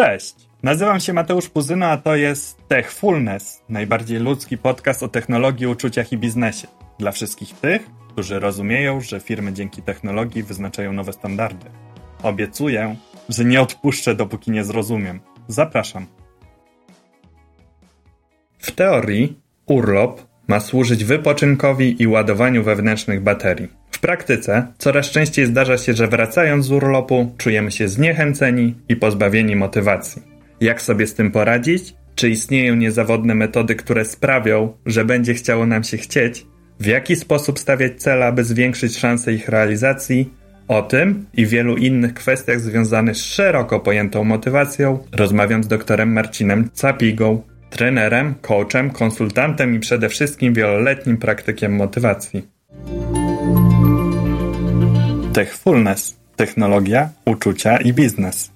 Cześć! Nazywam się Mateusz Puzyno, a to jest Techfulness, najbardziej ludzki podcast o technologii, uczuciach i biznesie. Dla wszystkich tych, którzy rozumieją, że firmy dzięki technologii wyznaczają nowe standardy. Obiecuję, że nie odpuszczę, dopóki nie zrozumiem. Zapraszam. W teorii urlop ma służyć wypoczynkowi i ładowaniu wewnętrznych baterii. W praktyce coraz częściej zdarza się, że wracając z urlopu czujemy się zniechęceni i pozbawieni motywacji. Jak sobie z tym poradzić? Czy istnieją niezawodne metody, które sprawią, że będzie chciało nam się chcieć? W jaki sposób stawiać cele, aby zwiększyć szanse ich realizacji? O tym i wielu innych kwestiach związanych z szeroko pojętą motywacją rozmawiam z doktorem Marcinem Capigą, trenerem, coachem, konsultantem i przede wszystkim wieloletnim praktykiem motywacji. Techfulness. Technologia, uczucia i biznes.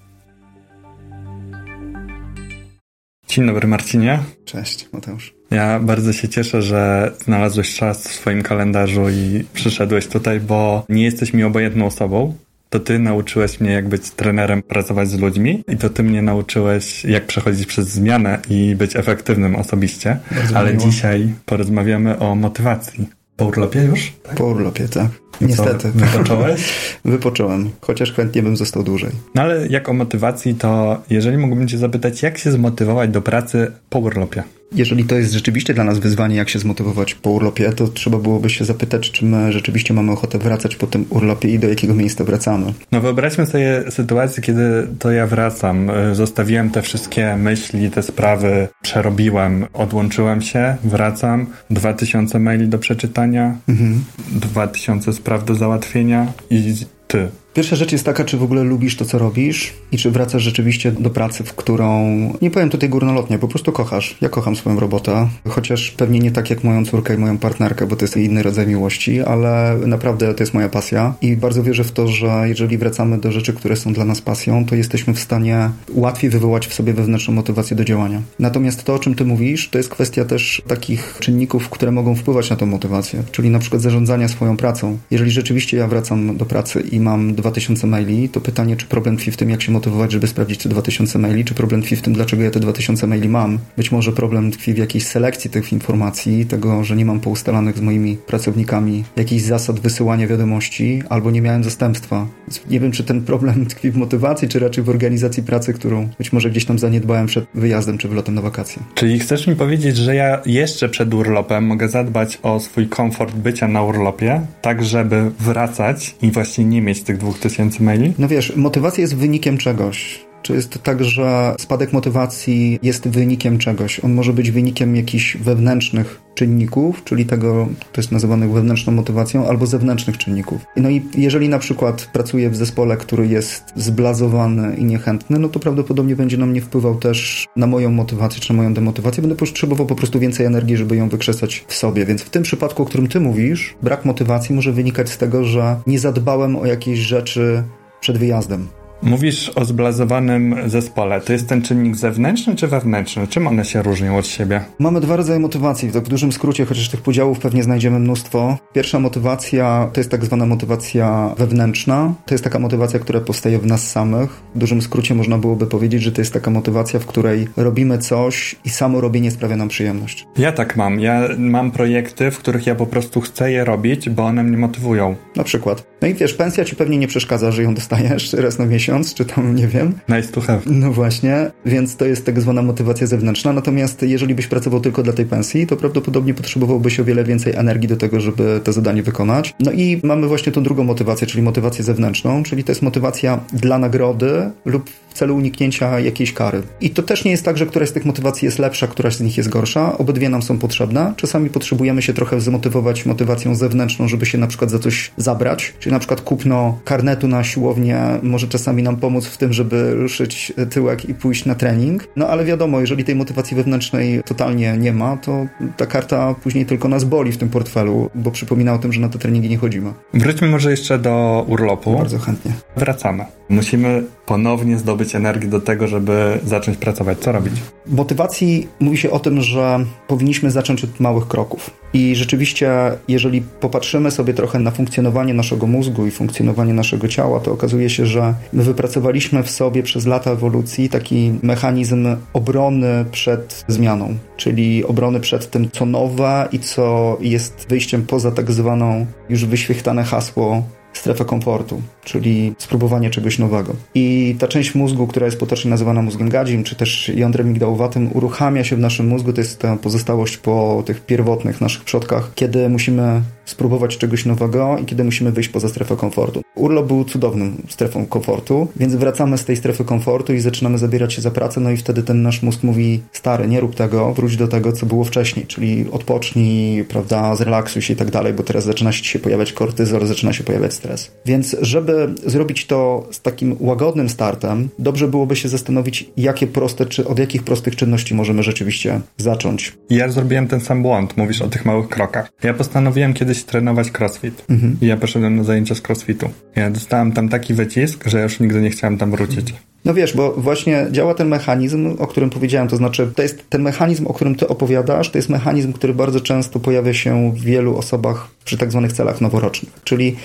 Dzień dobry Marcinie. Cześć Mateusz. Ja bardzo się cieszę, że znalazłeś czas w swoim kalendarzu i przyszedłeś tutaj, bo nie jesteś mi obojętną osobą. To ty nauczyłeś mnie, jak być trenerem, pracować z ludźmi i to ty mnie nauczyłeś, jak przechodzić przez zmianę i być efektywnym osobiście. Bardzo Ale miło. dzisiaj porozmawiamy o motywacji. Po urlopie już? Tak? Po urlopie, tak. Niestety. Co, wypocząłeś? Wypocząłem, chociaż chętnie bym został dłużej. No ale jak o motywacji, to jeżeli mógłbym cię zapytać, jak się zmotywować do pracy po urlopie? Jeżeli to jest rzeczywiście dla nas wyzwanie, jak się zmotywować po urlopie, to trzeba byłoby się zapytać, czy my rzeczywiście mamy ochotę wracać po tym urlopie i do jakiego miejsca wracamy. No wyobraźmy sobie sytuację, kiedy to ja wracam. Zostawiłem te wszystkie myśli, te sprawy, przerobiłem, odłączyłem się, wracam, 2000 maili do przeczytania, mhm. 2000 spraw do załatwienia i ty. Pierwsza rzecz jest taka, czy w ogóle lubisz to, co robisz i czy wracasz rzeczywiście do pracy, w którą, nie powiem tutaj górnolotnie, po prostu kochasz. Ja kocham swoją robotę, chociaż pewnie nie tak jak moją córkę i moją partnerkę, bo to jest inny rodzaj miłości, ale naprawdę to jest moja pasja i bardzo wierzę w to, że jeżeli wracamy do rzeczy, które są dla nas pasją, to jesteśmy w stanie łatwiej wywołać w sobie wewnętrzną motywację do działania. Natomiast to, o czym ty mówisz, to jest kwestia też takich czynników, które mogą wpływać na tą motywację, czyli na przykład zarządzania swoją pracą. Jeżeli rzeczywiście ja wracam do pracy i mam 2000 maili, to pytanie, czy problem tkwi w tym, jak się motywować, żeby sprawdzić te 2000 maili, czy problem tkwi w tym, dlaczego ja te 2000 maili mam. Być może problem tkwi w jakiejś selekcji tych informacji, tego, że nie mam poustalanych z moimi pracownikami jakichś zasad wysyłania wiadomości, albo nie miałem zastępstwa. Nie wiem, czy ten problem tkwi w motywacji, czy raczej w organizacji pracy, którą być może gdzieś tam zaniedbałem przed wyjazdem czy wylotem na wakacje. Czyli chcesz mi powiedzieć, że ja jeszcze przed urlopem mogę zadbać o swój komfort bycia na urlopie, tak żeby wracać i właśnie nie mieć tych dwóch tysięcy maili? No wiesz, motywacja jest wynikiem czegoś. Czy jest tak, że spadek motywacji jest wynikiem czegoś? On może być wynikiem jakichś wewnętrznych czynników, czyli tego, to jest nazywanych wewnętrzną motywacją, albo zewnętrznych czynników. No i jeżeli na przykład pracuję w zespole, który jest zblazowany i niechętny, no to prawdopodobnie będzie na mnie wpływał też na moją motywację, czy na moją demotywację. Będę potrzebował po prostu więcej energii, żeby ją wykrzesać w sobie. Więc w tym przypadku, o którym ty mówisz, brak motywacji może wynikać z tego, że nie zadbałem o jakieś rzeczy przed wyjazdem. Mówisz o zblazowanym zespole. To jest ten czynnik zewnętrzny czy wewnętrzny? Czym one się różnią od siebie? Mamy dwa rodzaje motywacji. Tak w dużym skrócie, chociaż tych podziałów pewnie znajdziemy mnóstwo. Pierwsza motywacja to jest tak zwana motywacja wewnętrzna. To jest taka motywacja, która powstaje w nas samych. W dużym skrócie można byłoby powiedzieć, że to jest taka motywacja, w której robimy coś i samo robienie sprawia nam przyjemność. Ja tak mam. Ja mam projekty, w których ja po prostu chcę je robić, bo one mnie motywują. Na przykład. No i wiesz, pensja ci pewnie nie przeszkadza, że ją dostajesz raz na miesiąc miesiąc, czy tam nie wiem. Nice to have. No właśnie, więc to jest tak zwana motywacja zewnętrzna. Natomiast jeżeli byś pracował tylko dla tej pensji, to prawdopodobnie potrzebowałbyś o wiele więcej energii do tego, żeby to zadanie wykonać. No i mamy właśnie tą drugą motywację, czyli motywację zewnętrzną, czyli to jest motywacja dla nagrody lub celu uniknięcia jakiejś kary. I to też nie jest tak, że któraś z tych motywacji jest lepsza, któraś z nich jest gorsza. Obydwie nam są potrzebne. Czasami potrzebujemy się trochę zmotywować motywacją zewnętrzną, żeby się na przykład za coś zabrać. Czyli na przykład kupno karnetu na siłownię może czasami nam pomóc w tym, żeby ruszyć tyłek i pójść na trening. No ale wiadomo, jeżeli tej motywacji wewnętrznej totalnie nie ma, to ta karta później tylko nas boli w tym portfelu, bo przypomina o tym, że na te treningi nie chodzimy. Wróćmy może jeszcze do urlopu. Bardzo chętnie. Wracamy. Musimy ponownie zdobyć energię do tego, żeby zacząć pracować. Co robić? W motywacji mówi się o tym, że powinniśmy zacząć od małych kroków. I rzeczywiście, jeżeli popatrzymy sobie trochę na funkcjonowanie naszego mózgu i funkcjonowanie naszego ciała, to okazuje się, że my wypracowaliśmy w sobie przez lata ewolucji taki mechanizm obrony przed zmianą, czyli obrony przed tym, co nowe i co jest wyjściem poza tak zwaną już wyświechtane hasło strefę komfortu, czyli spróbowanie czegoś nowego. I ta część mózgu, która jest potocznie nazywana mózgiem gadzim, czy też jądrem migdałowatym, uruchamia się w naszym mózgu, to jest ta pozostałość po tych pierwotnych naszych przodkach, kiedy musimy spróbować czegoś nowego i kiedy musimy wyjść poza strefę komfortu. Urlop był cudowną strefą komfortu, więc wracamy z tej strefy komfortu i zaczynamy zabierać się za pracę, no i wtedy ten nasz mózg mówi, stary, nie rób tego, wróć do tego, co było wcześniej, czyli odpocznij, prawda, zrelaksuj się i tak dalej, bo teraz zaczyna się pojawiać kortyzol, zaczyna się pojawiać stres. Więc żeby zrobić to z takim łagodnym startem, dobrze byłoby się zastanowić, jakie proste, czy od jakich prostych czynności możemy rzeczywiście zacząć. Ja zrobiłem ten sam błąd, mówisz o tych małych krokach. Ja postanowiłem kiedyś trenować crossfit mhm. i ja poszedłem na zajęcia z crossfitu. Ja dostałem tam taki wycisk, że już nigdy nie chciałem tam wrócić. No wiesz, bo właśnie działa ten mechanizm, o którym powiedziałem, to znaczy to jest ten mechanizm, o którym ty opowiadasz, to jest mechanizm, który bardzo często pojawia się w wielu osobach przy tak zwanych celach noworocznych. Czyli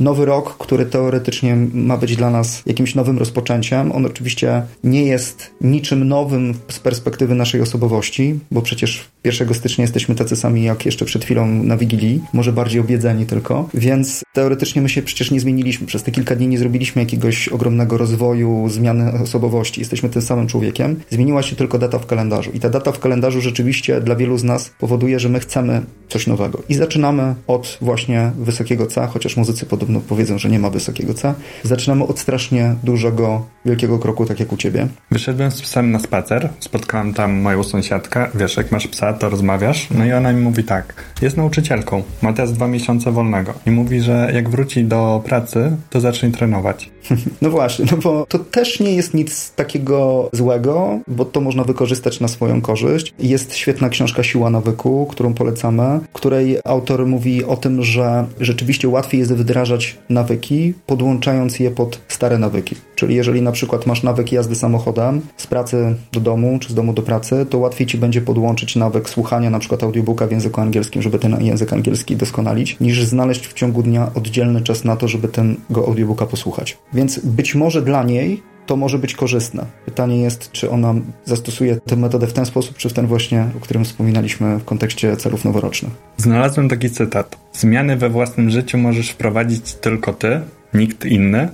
nowy rok, który teoretycznie ma być dla nas jakimś nowym rozpoczęciem, on oczywiście nie jest niczym nowym z perspektywy naszej osobowości, bo przecież 1 stycznia jesteśmy tacy sami jak jeszcze przed chwilą na Wigilii, może bardziej obiedzeni tylko, więc teoretycznie my się przecież nie zmieniliśmy. Przez te kilka dni nie zrobiliśmy jakiegoś ogromnego rozwoju, zmiany osobowości. Jesteśmy tym samym człowiekiem. Zmieniła się tylko data w kalendarzu i ta data w kalendarzu rzeczywiście dla wielu z nas powoduje, że my chcemy coś nowego. I zaczynamy od właśnie wysokiego C, chociaż muzycy podobno powiedzą, że nie ma wysokiego C. Zaczynamy od strasznie dużego, wielkiego kroku, tak jak u ciebie. Wyszedłem z psem na spacer, spotkałem tam moją sąsiadkę. Wiesz, jak masz psa, to rozmawiasz. No i ona mi mówi tak, jest nauczycielką, ma teraz dwa miesiące wolnego i mówi, że jak wróci do pracy, to zacznie trenować. No właśnie, no bo to też nie jest nic takiego złego, bo to można wykorzystać na swoją korzyść. Jest świetna książka Siła nawyku, którą polecamy, której autor mówi o tym, że rzeczywiście łatwiej jest wdrażać nawyki, podłączając je pod stare nawyki. Czyli jeżeli na przykład masz nawyk jazdy samochodem z pracy do domu, czy z domu do pracy, to łatwiej ci będzie podłączyć nawyk słuchania na przykład audiobooka w języku angielskim, żeby ten język angielski doskonalić, niż znaleźć w ciągu dnia oddzielny czas na to, żeby tego audiobooka posłuchać. Więc być może dla niej to może być korzystne. Pytanie jest, czy ona zastosuje tę metodę w ten sposób, czy w ten właśnie, o którym wspominaliśmy w kontekście celów noworocznych. Znalazłem taki cytat. Zmiany we własnym życiu możesz wprowadzić tylko ty, nikt inny.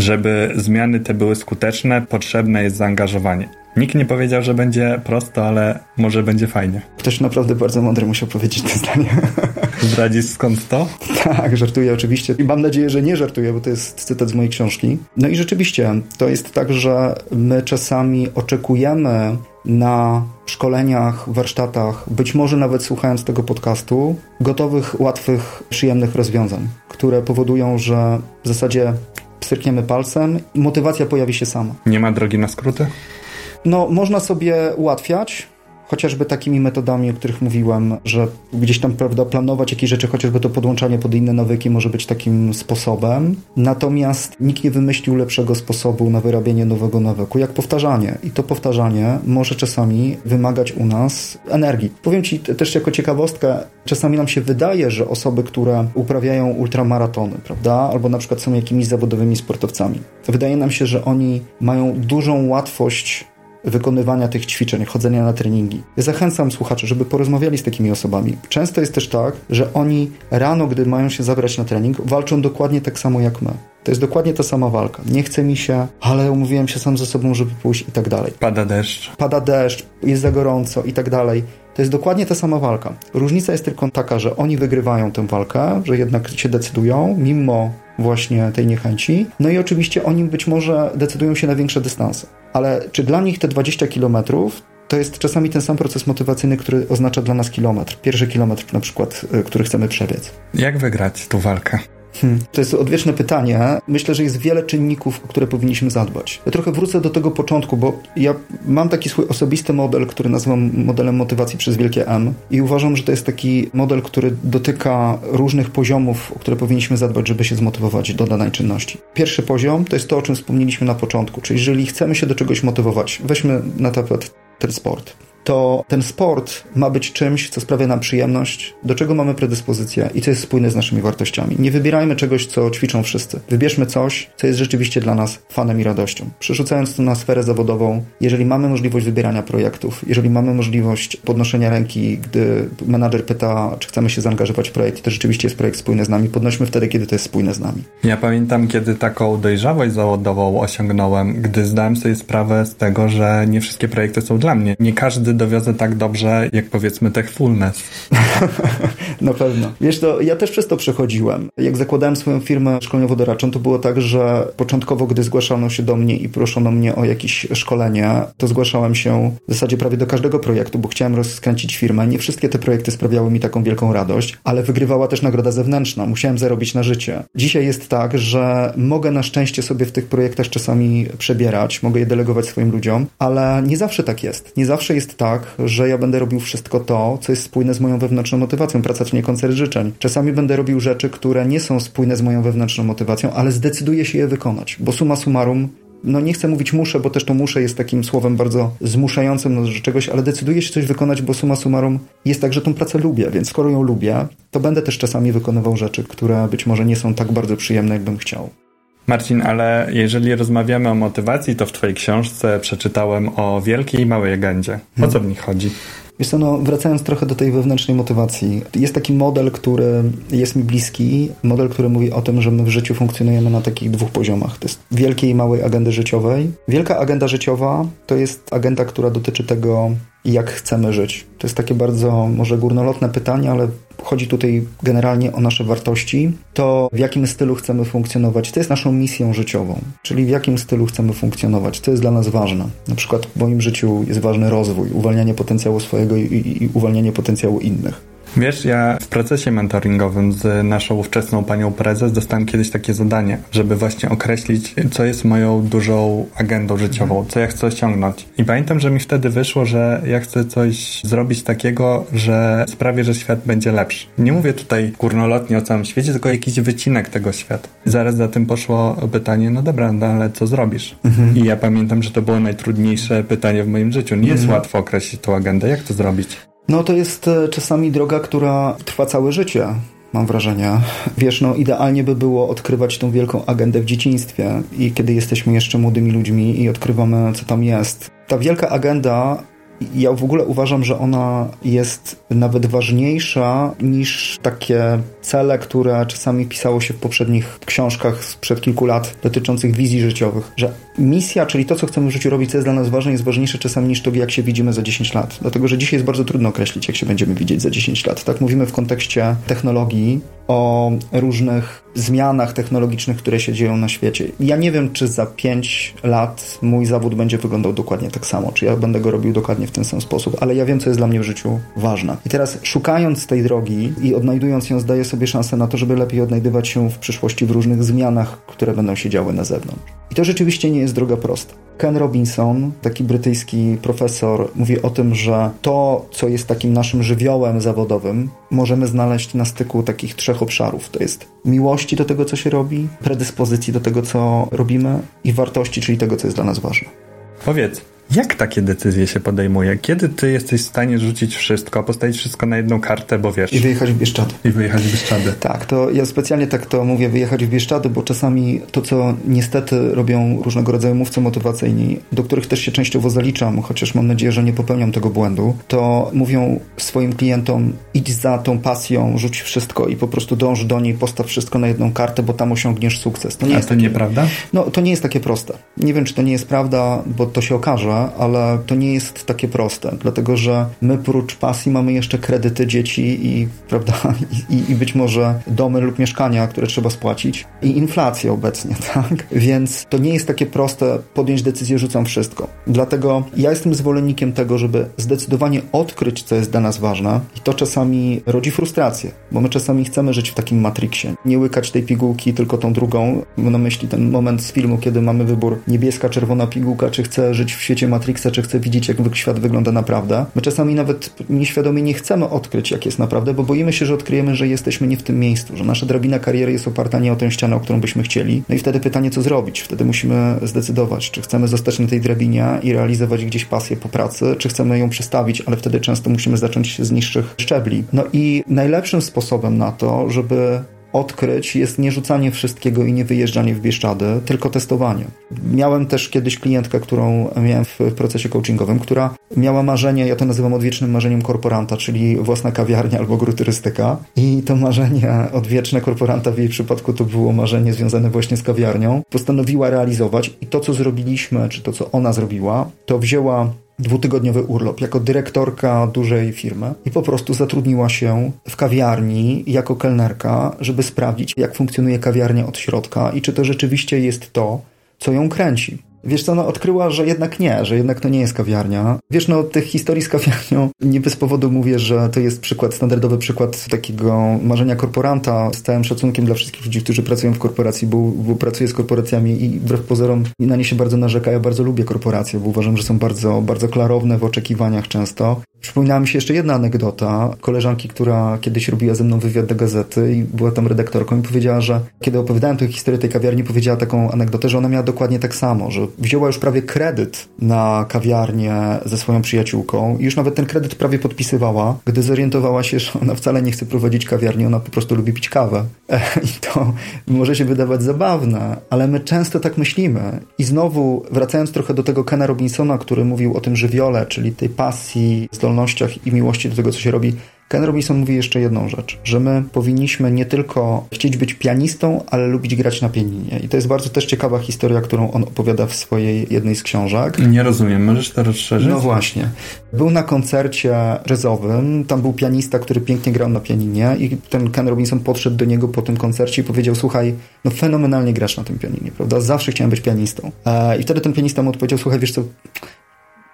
Żeby zmiany te były skuteczne, potrzebne jest zaangażowanie. Nikt nie powiedział, że będzie prosto, ale może będzie fajnie. Ktoś naprawdę bardzo mądry musiał powiedzieć to zdanie. Zdradzisz skąd to? Tak, żartuję oczywiście. I mam nadzieję, że nie żartuję, bo to jest cytat z mojej książki. No i rzeczywiście, to jest tak, że my czasami oczekujemy na szkoleniach, warsztatach, być może nawet słuchając tego podcastu, gotowych, łatwych, przyjemnych rozwiązań, które powodują, że w zasadzie pstrykniemy palcem i motywacja pojawi się sama. Nie ma drogi na skróty? No, można sobie ułatwiać, chociażby takimi metodami, o których mówiłem, że gdzieś tam, prawda, planować jakieś rzeczy, chociażby to podłączanie pod inne nawyki może być takim sposobem. Natomiast nikt nie wymyślił lepszego sposobu na wyrabianie nowego nawyku, jak powtarzanie. I to powtarzanie może czasami wymagać u nas energii. Powiem Ci też jako ciekawostkę, czasami nam się wydaje, że osoby, które uprawiają ultramaratony, prawda, albo na przykład są jakimiś zawodowymi sportowcami, wydaje nam się, że oni mają dużą łatwość wykonywania tych ćwiczeń, chodzenia na treningi. Zachęcam słuchaczy, żeby porozmawiali z takimi osobami. Często jest też tak, że oni rano, gdy mają się zabrać na trening, walczą dokładnie tak samo jak my. To jest dokładnie ta sama walka. Nie chce mi się, ale umówiłem się sam ze sobą, żeby pójść i tak dalej. Pada deszcz. Pada deszcz, jest za gorąco i tak dalej. To jest dokładnie ta sama walka. Różnica jest tylko taka, że oni wygrywają tę walkę, że jednak się decydują, mimo właśnie tej niechęci. No i oczywiście oni być może decydują się na większe dystanse. Ale czy dla nich te 20 kilometrów to jest czasami ten sam proces motywacyjny, który oznacza dla nas kilometr. Pierwszy kilometr na przykład, y, który chcemy przebiec. Jak wygrać tą walkę? Hmm. To jest odwieczne pytanie. Myślę, że jest wiele czynników, o które powinniśmy zadbać. Ja trochę wrócę do tego początku, bo ja mam taki swój osobisty model, który nazywam modelem motywacji przez wielkie M i uważam, że to jest taki model, który dotyka różnych poziomów, o które powinniśmy zadbać, żeby się zmotywować do danej czynności. Pierwszy poziom to jest to, o czym wspomnieliśmy na początku, czyli jeżeli chcemy się do czegoś motywować, weźmy na tapet ten sport. To ten sport ma być czymś, co sprawia nam przyjemność, do czego mamy predyspozycję i co jest spójne z naszymi wartościami. Nie wybierajmy czegoś, co ćwiczą wszyscy. Wybierzmy coś, co jest rzeczywiście dla nas fanem i radością. Przerzucając to na sferę zawodową, jeżeli mamy możliwość wybierania projektów, jeżeli mamy możliwość podnoszenia ręki, gdy menadżer pyta, czy chcemy się zaangażować w projekt, to rzeczywiście jest projekt spójny z nami, podnośmy wtedy, kiedy to jest spójne z nami. Ja pamiętam, kiedy taką dojrzałość zawodową osiągnąłem, gdy zdałem sobie sprawę z tego, że nie wszystkie projekty są dla mnie. Nie każdy dowiozę tak dobrze, jak powiedzmy Techfulness. Na pewno. Wiesz, to ja też przez to przechodziłem. Jak zakładałem swoją firmę szkoleniowo-doradczą, to było tak, że początkowo, gdy zgłaszano się do mnie i proszono mnie o jakieś szkolenie, to zgłaszałem się w zasadzie prawie do każdego projektu, bo chciałem rozkręcić firmę. Nie wszystkie te projekty sprawiały mi taką wielką radość, ale wygrywała też nagroda zewnętrzna. Musiałem zarobić na życie. Dzisiaj jest tak, że mogę na szczęście sobie w tych projektach czasami przebierać, mogę je delegować swoim ludziom, ale nie zawsze tak jest. Nie zawsze jest tak, że ja będę robił wszystko to, co jest spójne z moją wewnętrzną motywacją. Praca to nie koncert życzeń. Czasami będę robił rzeczy, które nie są spójne z moją wewnętrzną motywacją, ale zdecyduję się je wykonać, bo suma summarum no nie chcę mówić muszę, bo też to muszę jest takim słowem bardzo zmuszającym do czegoś, ale decyduję się coś wykonać, bo suma summarum jest tak, że tą pracę lubię, więc skoro ją lubię, to będę też czasami wykonywał rzeczy, które być może nie są tak bardzo przyjemne, jakbym chciał. Marcin, ale jeżeli rozmawiamy o motywacji, to w Twojej książce przeczytałem o wielkiej i małej agendzie. O co w nich chodzi? Wiesz co, no, wracając trochę do tej wewnętrznej motywacji. Jest taki model, który jest mi bliski. Model, który mówi o tym, że my w życiu funkcjonujemy na takich dwóch poziomach. To jest wielkiej i małej agendy życiowej. Wielka agenda życiowa to jest agenda, która dotyczy tego, jak chcemy żyć. To jest takie bardzo może górnolotne pytanie, ale chodzi tutaj generalnie o nasze wartości, to w jakim stylu chcemy funkcjonować, co jest naszą misją życiową, czyli w jakim stylu chcemy funkcjonować, co jest dla nas ważne. Na przykład w moim życiu jest ważny rozwój, uwalnianie potencjału swojego i, i, i uwalnianie potencjału innych. Wiesz, ja w procesie mentoringowym z naszą ówczesną panią prezes dostałem kiedyś takie zadanie, żeby właśnie określić, co jest moją dużą agendą życiową, co ja chcę osiągnąć. I pamiętam, że mi wtedy wyszło, że ja chcę coś zrobić takiego, że sprawię, że świat będzie lepszy. Nie mówię tutaj górnolotnie o całym świecie, tylko jakiś wycinek tego świata. Zaraz za tym poszło pytanie, no dobra, no ale co zrobisz? Mhm. I ja pamiętam, że to było najtrudniejsze pytanie w moim życiu. Nie jest mhm. łatwo określić tą agendę. Jak to zrobić? No to jest e, czasami droga, która trwa całe życie. Mam wrażenie. Wiesz, no idealnie by było odkrywać tą wielką agendę w dzieciństwie i kiedy jesteśmy jeszcze młodymi ludźmi i odkrywamy, co tam jest. Ta wielka agenda ja w ogóle uważam, że ona jest nawet ważniejsza niż takie cele, które czasami pisało się w poprzednich książkach sprzed kilku lat dotyczących wizji życiowych. Że misja, czyli to, co chcemy w życiu robić, co jest dla nas ważne, jest ważniejsze czasami niż to, jak się widzimy za 10 lat. Dlatego, że dzisiaj jest bardzo trudno określić, jak się będziemy widzieć za 10 lat. Tak mówimy w kontekście technologii, o różnych zmianach technologicznych, które się dzieją na świecie. Ja nie wiem, czy za 5 lat mój zawód będzie wyglądał dokładnie tak samo, czy ja będę go robił dokładnie w ten sam sposób, ale ja wiem, co jest dla mnie w życiu ważne. I teraz szukając tej drogi i odnajdując ją, zdaję sobie szansę na to, żeby lepiej odnajdywać się w przyszłości w różnych zmianach, które będą się działy na zewnątrz. I to rzeczywiście nie jest droga prosta. Ken Robinson, taki brytyjski profesor, mówi o tym, że to, co jest takim naszym żywiołem zawodowym, możemy znaleźć na styku takich trzech obszarów. To jest miłości do tego, co się robi, predyspozycji do tego, co robimy i wartości, czyli tego, co jest dla nas ważne. Powiedz, jak takie decyzje się podejmuje? Kiedy ty jesteś w stanie rzucić wszystko, postawić wszystko na jedną kartę, bo wiesz... I wyjechać w Bieszczady. I wyjechać w Bieszczady. Tak, to ja specjalnie tak to mówię, wyjechać w Bieszczady, bo czasami to, co niestety robią różnego rodzaju mówcy motywacyjni, do których też się częściowo zaliczam, chociaż mam nadzieję, że nie popełniam tego błędu, to mówią swoim klientom idź za tą pasją, rzuć wszystko i po prostu dąż do niej, postaw wszystko na jedną kartę, bo tam osiągniesz sukces. To nie A jest to takie, nieprawda? No, to nie jest takie proste. Nie wiem, czy to nie jest prawda, bo to się okaże, ale to nie jest takie proste, dlatego że my prócz pasji mamy jeszcze kredyty dzieci i, prawda, i, i być może domy lub mieszkania, które trzeba spłacić i inflację obecnie, tak? Więc to nie jest takie proste podjąć decyzję, rzucam wszystko. Dlatego ja jestem zwolennikiem tego, żeby zdecydowanie odkryć, co jest dla nas ważne i to czasami rodzi frustrację, bo my czasami chcemy żyć w takim matrixie. Nie łykać tej pigułki, tylko tą drugą. Na myśli ten moment z filmu, kiedy mamy wybór niebieska, czerwona pigułka, czy chcę żyć w świecie Matrixa, czy chcę widzieć, jak świat wygląda naprawdę. My czasami nawet nieświadomie nie chcemy odkryć, jak jest naprawdę, bo boimy się, że odkryjemy, że jesteśmy nie w tym miejscu, że nasza drabina kariery jest oparta nie o tę ścianę, o którą byśmy chcieli. No i wtedy pytanie, co zrobić? Wtedy musimy zdecydować, czy chcemy zostać na tej drabinie i realizować gdzieś pasję po pracy, czy chcemy ją przestawić, ale wtedy często musimy zacząć z niższych szczebli. No i najlepszym sposobem na to, żeby odkryć jest nie rzucanie wszystkiego i nie wyjeżdżanie w Bieszczady, tylko testowanie. Miałem też kiedyś klientkę, którą miałem w procesie coachingowym, która miała marzenie, ja to nazywam odwiecznym marzeniem korporanta, czyli własna kawiarnia albo gruturystyka. I to marzenie odwieczne korporanta w jej przypadku to było marzenie związane właśnie z kawiarnią. Postanowiła realizować i to, co zrobiliśmy, czy to, co ona zrobiła, to wzięła dwutygodniowy urlop jako dyrektorka dużej firmy i po prostu zatrudniła się w kawiarni jako kelnerka, żeby sprawdzić, jak funkcjonuje kawiarnia od środka i czy to rzeczywiście jest to, co ją kręci. Wiesz co, no odkryła, że jednak nie, że jednak to nie jest kawiarnia. Wiesz, no tych historii z kawiarnią nie bez powodu mówię, że to jest przykład, standardowy przykład takiego marzenia korporanta z całym szacunkiem dla wszystkich ludzi, którzy pracują w korporacji, bo, bo pracuję z korporacjami i wbrew pozorom na nie się bardzo narzeka. Ja bardzo lubię korporacje, bo uważam, że są bardzo, bardzo klarowne w oczekiwaniach często. Przypomniała mi się jeszcze jedna anegdota koleżanki, która kiedyś robiła ze mną wywiad do gazety i była tam redaktorką i powiedziała, że kiedy opowiadałem tę historię tej kawiarni, powiedziała taką anegdotę, że ona miała dokładnie tak samo, że wzięła już prawie kredyt na kawiarnię ze swoją przyjaciółką i już nawet ten kredyt prawie podpisywała, gdy zorientowała się, że ona wcale nie chce prowadzić kawiarni, ona po prostu lubi pić kawę. I to może się wydawać zabawne, ale my często tak myślimy. I znowu, wracając trochę do tego Kena Robinsona, który mówił o tym żywiole, czyli tej pasji, zdolnościach i miłości do tego, co się robi, Ken Robinson mówi jeszcze jedną rzecz, że my powinniśmy nie tylko chcieć być pianistą, ale lubić grać na pianinie. I to jest bardzo też ciekawa historia, którą on opowiada w swojej jednej z książek. Nie rozumiem, możesz to rozszerzyć? No właśnie. Był na koncercie jazzowym, tam był pianista, który pięknie grał na pianinie i ten Ken Robinson podszedł do niego po tym koncercie i powiedział, słuchaj, no fenomenalnie grasz na tym pianinie, prawda? Zawsze chciałem być pianistą. E, I wtedy ten pianista mu odpowiedział, słuchaj, wiesz co,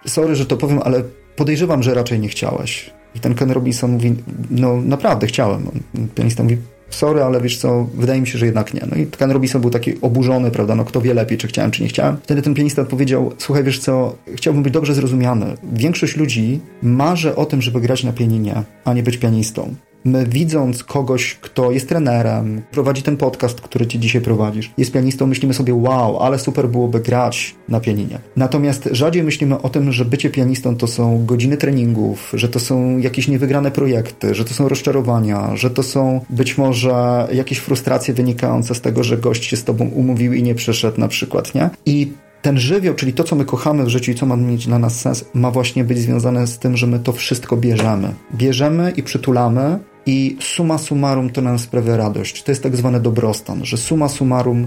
sorry, że to powiem, ale podejrzewam, że raczej nie chciałeś. I ten Ken Robinson mówi, no naprawdę chciałem. Pianista mówi, sorry, ale wiesz co, wydaje mi się, że jednak nie. No i Ken Robinson był taki oburzony, prawda, no kto wie lepiej, czy chciałem, czy nie chciałem. Wtedy ten pianista odpowiedział, słuchaj, wiesz co, chciałbym być dobrze zrozumiany. Większość ludzi marzy o tym, żeby grać na pianinie, a nie być pianistą my widząc kogoś, kto jest trenerem, prowadzi ten podcast, który ci dzisiaj prowadzisz, jest pianistą, myślimy sobie, wow, ale super byłoby grać na pianinie. Natomiast rzadziej myślimy o tym, że bycie pianistą to są godziny treningów, że to są jakieś niewygrane projekty, że to są rozczarowania, że to są być może jakieś frustracje wynikające z tego, że gość się z tobą umówił i nie przyszedł na przykład, nie? I ten żywioł, czyli to, co my kochamy w życiu i co ma mieć dla nas sens, ma właśnie być związane z tym, że my to wszystko bierzemy. Bierzemy i przytulamy i suma summarum to nam sprawia radość. To jest tak zwany dobrostan, że suma summarum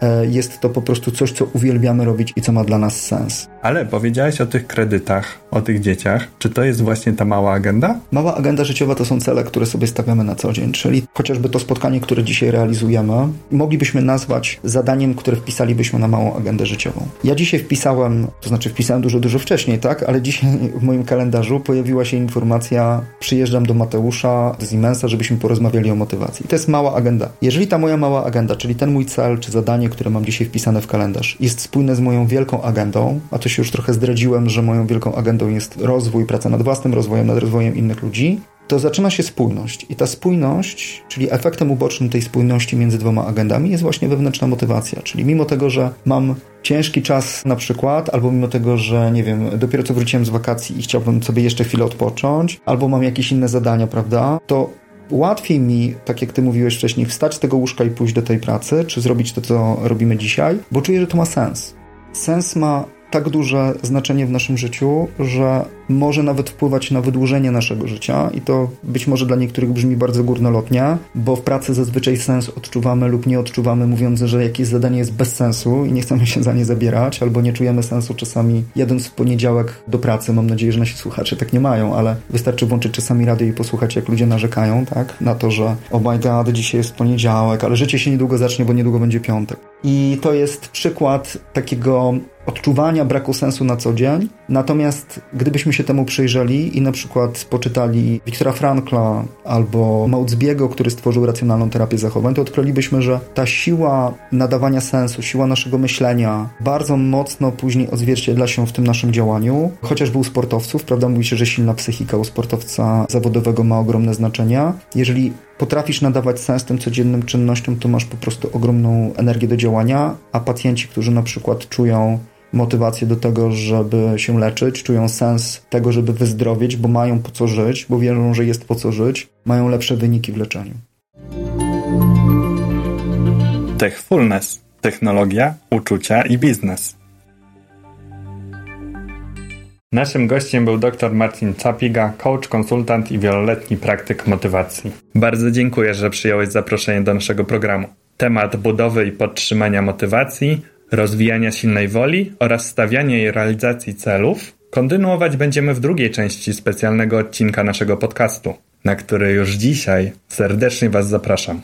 e, jest to po prostu coś, co uwielbiamy robić i co ma dla nas sens. Ale powiedziałeś o tych kredytach, o tych dzieciach. Czy to jest właśnie ta mała agenda? Mała agenda życiowa to są cele, które sobie stawiamy na co dzień, czyli chociażby to spotkanie, które dzisiaj realizujemy, moglibyśmy nazwać zadaniem, które wpisalibyśmy na małą agendę życiową. Ja dzisiaj wpisałem, to znaczy wpisałem dużo, dużo wcześniej, tak, ale dzisiaj w moim kalendarzu pojawiła się informacja, przyjeżdżam do Mateusza z Imensa, żebyśmy porozmawiali o motywacji. To jest mała agenda. Jeżeli ta moja mała agenda, czyli ten mój cel, czy zadanie, które mam dzisiaj wpisane w kalendarz, jest spójne z moją wielką agendą, a to już trochę zdradziłem, że moją wielką agendą jest rozwój, praca nad własnym rozwojem, nad rozwojem innych ludzi, to zaczyna się spójność. I ta spójność, czyli efektem ubocznym tej spójności między dwoma agendami jest właśnie wewnętrzna motywacja. Czyli mimo tego, że mam ciężki czas na przykład, albo mimo tego, że nie wiem, dopiero co wróciłem z wakacji i chciałbym sobie jeszcze chwilę odpocząć, albo mam jakieś inne zadania, prawda, to łatwiej mi, tak jak ty mówiłeś wcześniej, wstać z tego łóżka i pójść do tej pracy, czy zrobić to, co robimy dzisiaj, bo czuję, że to ma sens. Sens ma tak duże znaczenie w naszym życiu, że może nawet wpływać na wydłużenie naszego życia i to być może dla niektórych brzmi bardzo górnolotnie, bo w pracy zazwyczaj sens odczuwamy lub nie odczuwamy, mówiąc, że jakieś zadanie jest bez sensu i nie chcemy się za nie zabierać, albo nie czujemy sensu czasami jadąc w poniedziałek do pracy. Mam nadzieję, że nasi słuchacze tak nie mają, ale wystarczy włączyć czasami radio i posłuchać, jak ludzie narzekają, tak? Na to, że oh my god, dzisiaj jest poniedziałek, ale życie się niedługo zacznie, bo niedługo będzie piątek. I to jest przykład takiego odczuwania braku sensu na co dzień, Natomiast gdybyśmy się temu przyjrzeli i na przykład poczytali Wiktora Frankla albo Mautzbiego, który stworzył racjonalną terapię zachowań, to odkrylibyśmy, że ta siła nadawania sensu, siła naszego myślenia bardzo mocno później odzwierciedla się w tym naszym działaniu. Chociażby u sportowców, prawda, mówi się, że silna psychika u sportowca zawodowego ma ogromne znaczenie. Jeżeli potrafisz nadawać sens tym codziennym czynnościom, to masz po prostu ogromną energię do działania, a pacjenci, którzy na przykład czują motywację do tego, żeby się leczyć, czują sens tego, żeby wyzdrowieć, bo mają po co żyć, bo wierzą, że jest po co żyć, mają lepsze wyniki w leczeniu. Techfulness. Technologia, uczucia i biznes. Naszym gościem był dr Marcin Czapiga, coach, konsultant i wieloletni praktyk motywacji. Bardzo dziękuję, że przyjąłeś zaproszenie do naszego programu. Temat budowy i podtrzymania motywacji, rozwijania silnej woli oraz stawiania i realizacji celów kontynuować będziemy w drugiej części specjalnego odcinka naszego podcastu, na który już dzisiaj serdecznie Was zapraszam.